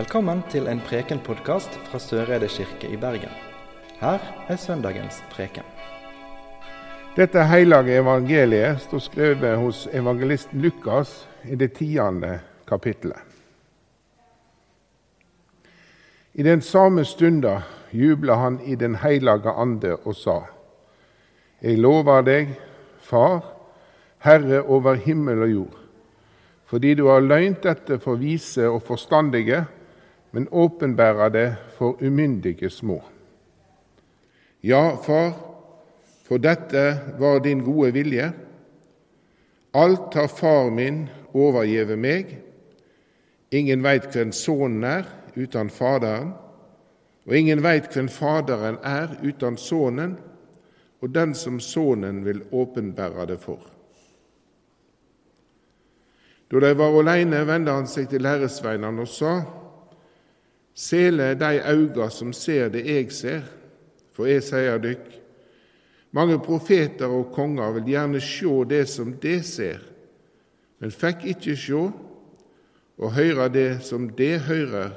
Velkommen til en Preken-podkast fra Søreide kirke i Bergen. Her er søndagens preken. Dette hellige evangeliet står skrevet hos evangelisten Lukas i det tiende kapittelet. I den samme stunda jubla han i Den hellige ande og sa:" Jeg lover deg, Far, Herre over himmel og jord, fordi du har løynt dette for vise og forstandige, men åpenbærer det for umyndige små. Ja, Far, for dette var din gode vilje. Alt har Far min overgjeve meg. Ingen veit hvem Sønnen er uten Faderen, og ingen veit hvem Faderen er uten Sønnen, og den som Sønnen vil åpenbære det for. Da de var alene, vendte han seg til læresveinene og sa:" Sele de auga som ser det eg ser, for eg sier dykk, mange profeter og konger vil gjerne sjå det som de ser, men fikk ikkje sjå, og høyre det som de høyrer,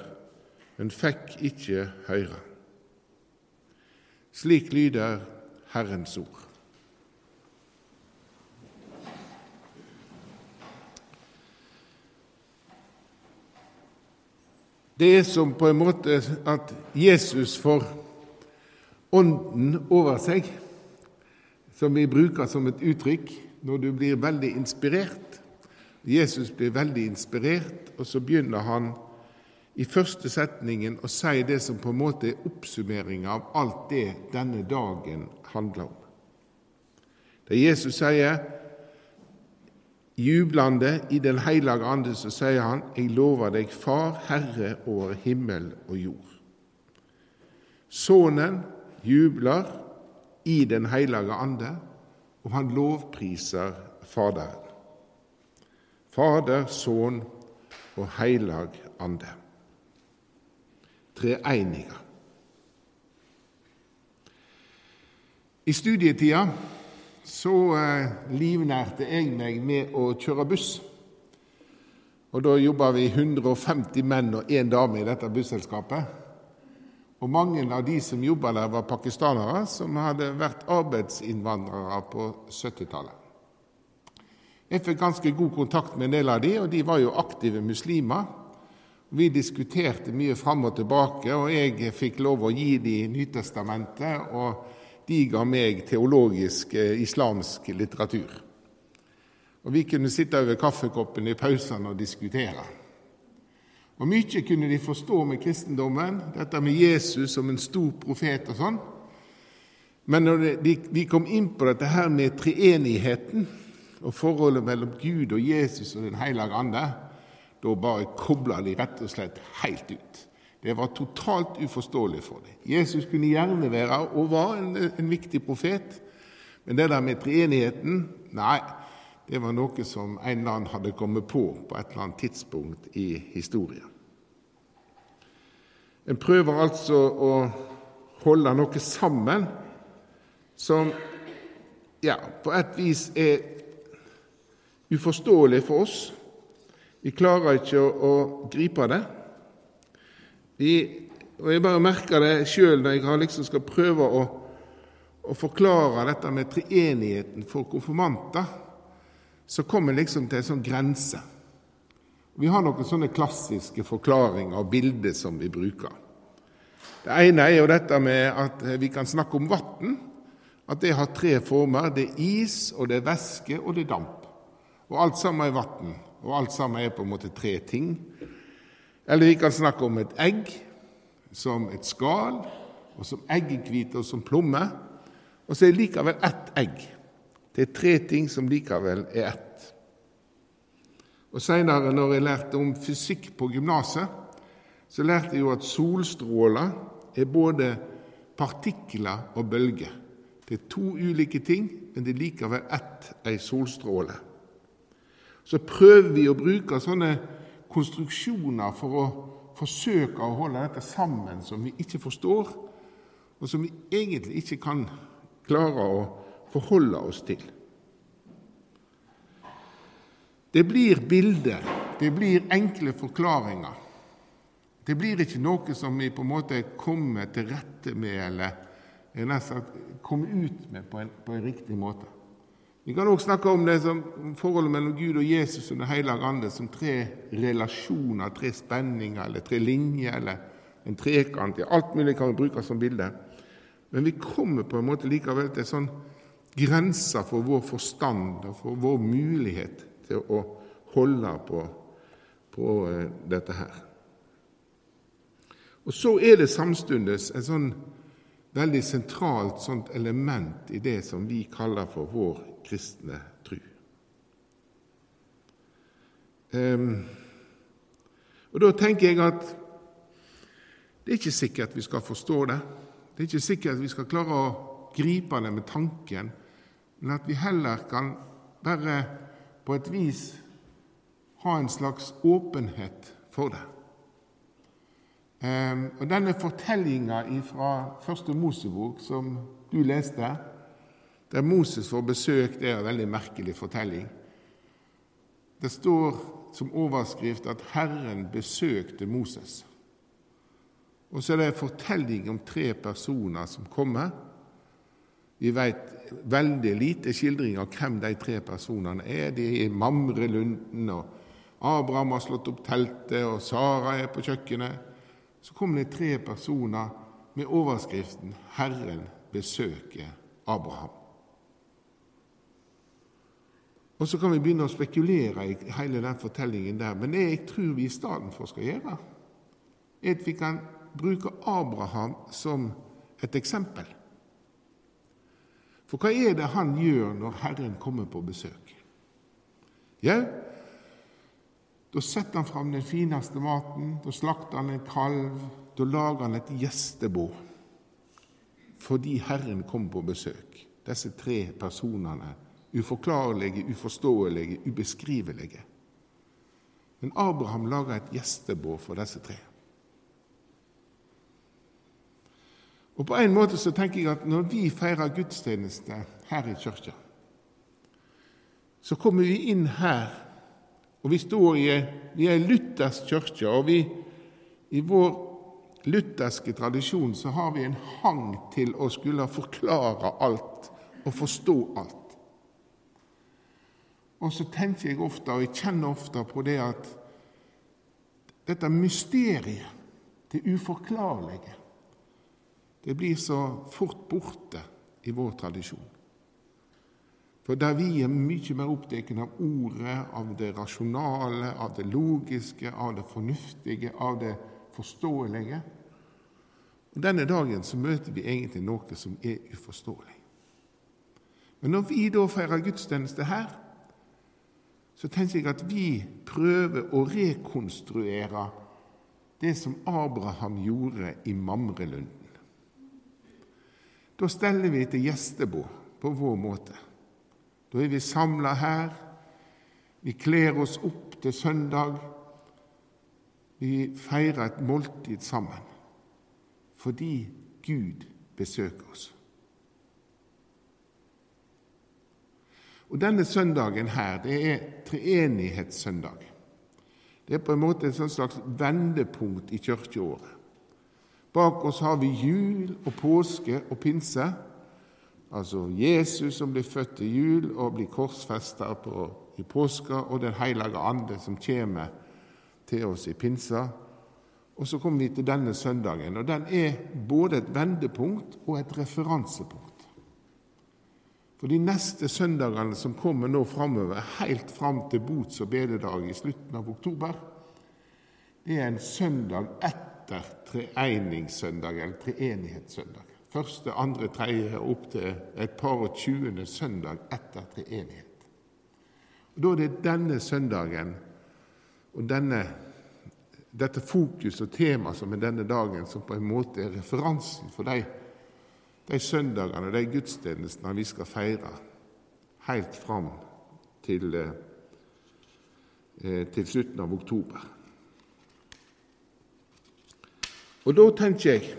men fikk ikkje høyre. Slik lyder Herrens ord. Det er som på en måte at Jesus får ånden over seg, som vi bruker som et uttrykk når du blir veldig inspirert. Jesus blir veldig inspirert, og så begynner han i første setningen å si det som på en måte er oppsummeringa av alt det denne dagen handler om. Det Jesus sier jublende i Den hellige ande, så sier han, Jeg lover deg, Far, Herre over himmel og jord. Sønnen jubler i Den hellige ande, og han lovpriser Faderen. Fader, Sønn og Hellig Ande. Treenige. I studietida så eh, livnærte jeg meg med å kjøre buss. Og Da jobba vi 150 menn og én dame i dette busselskapet. Og Mange av de som jobba der, var pakistanere som hadde vært arbeidsinnvandrere på 70-tallet. Jeg fikk ganske god kontakt med en del av de, og de var jo aktive muslimer. Vi diskuterte mye fram og tilbake, og jeg fikk lov å gi de Nytestamentet. og de ga meg teologisk eh, islamsk litteratur. Og Vi kunne sitte over kaffekoppen i pausene og diskutere. Og Mye kunne de forstå med kristendommen, dette med Jesus som en stor profet og sånn. Men når de, de kom inn på dette her med treenigheten og forholdet mellom Gud og Jesus og Den hellige ande, da bare kobla de rett og slett helt ut. Det var totalt uforståelig for dem. Jesus kunne gjerne være og var en, en viktig profet, men det der med treenigheten Nei, det var noe som en eller annen hadde kommet på på et eller annet tidspunkt i historien. En prøver altså å holde noe sammen som ja, på et vis er uforståelig for oss. Vi klarer ikke å, å gripe det. Vi, og Jeg bare merker det sjøl når jeg liksom skal prøve å, å, forklare dette med treenigheten for konfirmanter. Så kommer liksom til en sånn grense. Vi har noen sånne klassiske forklaringer og bilder som vi bruker. Det ene er jo dette med at vi kan snakke om vann. At det har tre former. Det er is, og det er væske, og det er damp. Og alt sammen er vann. Og alt sammen er på en måte tre ting. Eller vi kan snakke om et egg som et skall, og som eggehvite og som plomme. Og så er det likevel ett egg. Det er tre ting som likevel er ett. Og Seinere, når jeg lærte om fysikk på gymnaset, så lærte jeg jo at solstråler er både partikler og bølger. Det er to ulike ting, men det er likevel ett ei solstråle. Så prøver vi å bruke sånne konstruksjoner for å forsøke å holde dette sammen som vi ikke forstår, og som vi egentlig ikke kan klare å forholde oss til. Det blir bilder, det blir enkle forklaringer. Det blir ikke noe som vi på en måte kommer til rette med, eller nesten kommer ut med på en, på en riktig måte. Vi kan også snakke om det som forholdet mellom Gud og Jesus og Den hellige ande som tre relasjoner, tre spenninger, eller tre linjer, eller en trekant. Ja, alt mulig kan vi bruke som bilde. Men vi kommer på en måte likevel til sånn grenser for vår forstand og for vår mulighet til å holde på, på eh, dette her. Og så er det samtidig en sånn veldig sentralt sånt element i det som vi kaller for vår kristne tru. Um, og Da tenker jeg at det er ikke sikkert vi skal forstå det. Det er ikke sikkert vi skal klare å gripe det med tanken, men at vi heller kan bare på et vis ha en slags åpenhet for det. Ehm, og Denne fortellinga fra første Mosebok som du leste, der Moses får besøk, det er en veldig merkelig fortelling. Det står som overskrift at Herren besøkte Moses. Og så er det en fortelling om tre personer som kommer. Vi vet veldig lite skildring av hvem de tre personene er. De er i Mamrelunden, og Abraham har slått opp teltet, og Sara er på kjøkkenet så kommer det tre personer med overskriften 'Herren besøker Abraham'. Og Så kan vi begynne å spekulere i hele den fortellingen der. Men det jeg tror vi i stedet for skal gjøre, er at vi kan bruke Abraham som et eksempel. For hva er det han gjør når Herren kommer på besøk? Ja, da setter han fram den fineste maten, da slakter han en kalv, da lager han et gjestebord fordi Herren kom på besøk. Disse tre personene, uforklarlige, uforståelige, ubeskrivelige. Men Abraham lager et gjestebord for disse tre. Og På en måte så tenker jeg at når vi feirer gudstjeneste her i kirka, så kommer vi inn her og Vi står i er luthersk kirke, og vi, i vår lutherske tradisjon så har vi en hang til å skulle forklare alt og forstå alt. Og så tenker jeg ofte, og jeg kjenner ofte på det at dette mysteriet, det uforklarlige, det blir så fort borte i vår tradisjon. For der vi er mye mer opptatt av ordet, av det rasjonale, av det logiske, av det fornuftige, av det forståelige. Og Denne dagen så møter vi egentlig noe som er uforståelig. Men når vi da feirer gudstjeneste her, så tenker jeg at vi prøver å rekonstruere det som Abraham gjorde i Mamrelunden. Da steller vi til gjestebord på vår måte. Da er vi samla her. Vi kler oss opp til søndag. Vi feirer et måltid sammen fordi Gud besøker oss. Og Denne søndagen her, det er treenighetssøndag. Det er på en måte et slags vendepunkt i kirkeåret. Bak oss har vi jul og påske og pinse. Altså Jesus som blir født til jul og blir korsfesta i påska, og Den hellige ande som kommer til oss i pinsa. Og så kommer vi til denne søndagen, og den er både et vendepunkt og et referansepunkt. For de neste søndagene som kommer nå framover, helt fram til bots- og bededag i slutten av oktober, det er en søndag etter treeningssøndag, eller treenighetssøndag første, andre, tredje opp til et par og tjuende søndag etter treenighet. Og Da er det denne søndagen og denne, dette fokus og tema som er denne dagen, som på en måte er referansen for de, de søndagene og de gudstjenestene vi skal feire helt fram til, eh, til slutten av oktober. Og da tenker jeg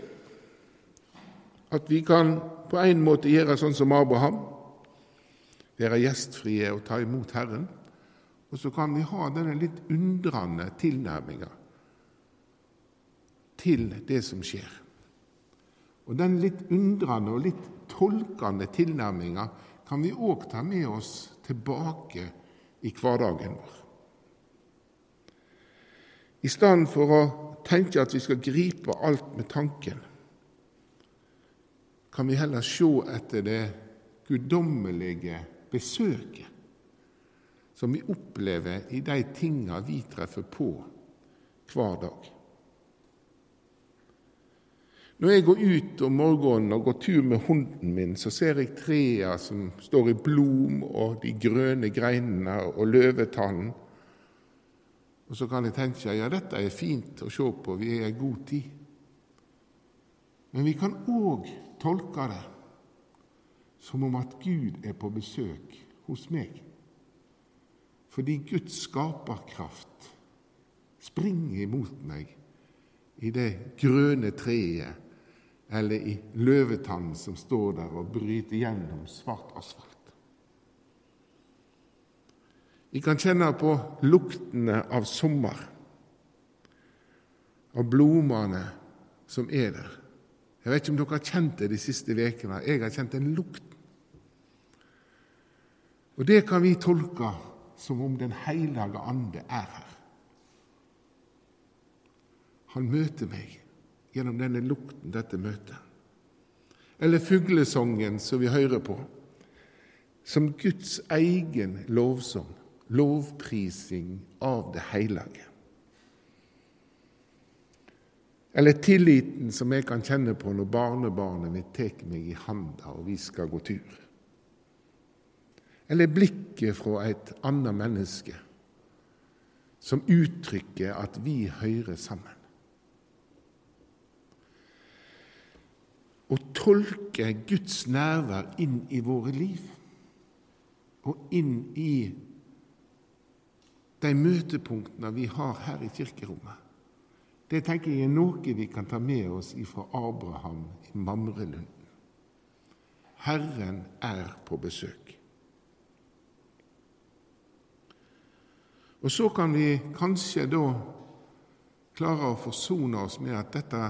at vi kan på en måte gjøre sånn som Abraham, være gjestfrie og ta imot Herren. Og så kan vi ha denne litt undrende tilnærminga. til det som skjer. Og Den litt undrende og litt tolkende tilnærminga kan vi òg ta med oss tilbake i hverdagen vår. I stedet for å tenke at vi skal gripe alt med tanken, kan vi heller se etter det guddommelige besøket som vi opplever i de tinga vi treffer på hver dag. Når jeg går ut om morgenen og går tur med hunden min, så ser jeg trærne som står i blom, og de grønne greinene og løvetannen. Og så kan jeg tenke ja, dette er fint å se på, vi er i god tid. Men vi kan òg tolke det som om at Gud er på besøk hos meg. Fordi Guds skaperkraft springer imot meg i det grønne treet eller i løvetannen som står der og bryter gjennom svart asfalt. Vi kan kjenne på luktene av sommer, av blomstene som er der. Jeg vet ikke om dere har kjent det de siste ukene. Jeg har kjent den lukten. Og det kan vi tolke som om Den hellige ande er her. Han møter meg gjennom denne lukten, dette møtet. Eller fuglesongen som vi hører på, som Guds egen lovsang, lovprising av det hellige. Eller tilliten som jeg kan kjenne på når barnebarnet mitt tar meg i handa og vi skal gå tur. Eller blikket fra et annet menneske som uttrykker at vi hører sammen. å tolke Guds nærvær inn i våre liv og inn i de møtepunktene vi har her i kirkerommet. Det tenker jeg er noe vi kan ta med oss ifra Abraham i Mamrelunden. Herren er på besøk. Og så kan vi kanskje da klare å forsone oss med at dette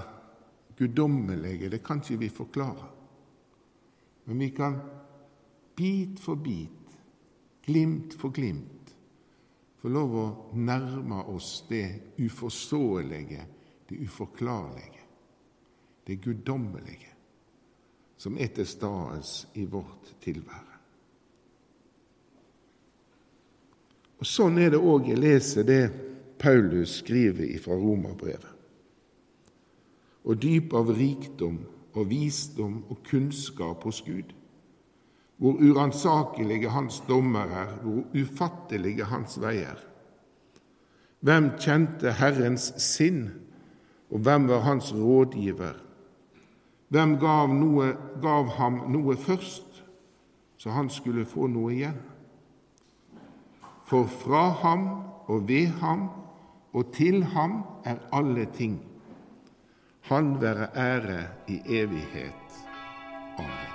guddommelige, det kan ikke vi forklare. Men vi kan bit for bit, glimt for glimt, få lov å nærme oss det uforståelige, det uforklarlige, det guddommelige, som er til stede i vårt tilvære. Og Sånn er det òg jeg leser det Paulus skriver fra Romerbrevet og dyp av rikdom og visdom og kunnskap hos Gud. Hvor uransakelige hans dommer er, hvor ufattelige hans veier. Hvem kjente Herrens sinn, og hvem var hans rådgiver? Hvem gav, noe, gav ham noe først, så han skulle få noe igjen? For fra ham og ved ham og til ham er alle ting. Han være ære i evighet. Amen.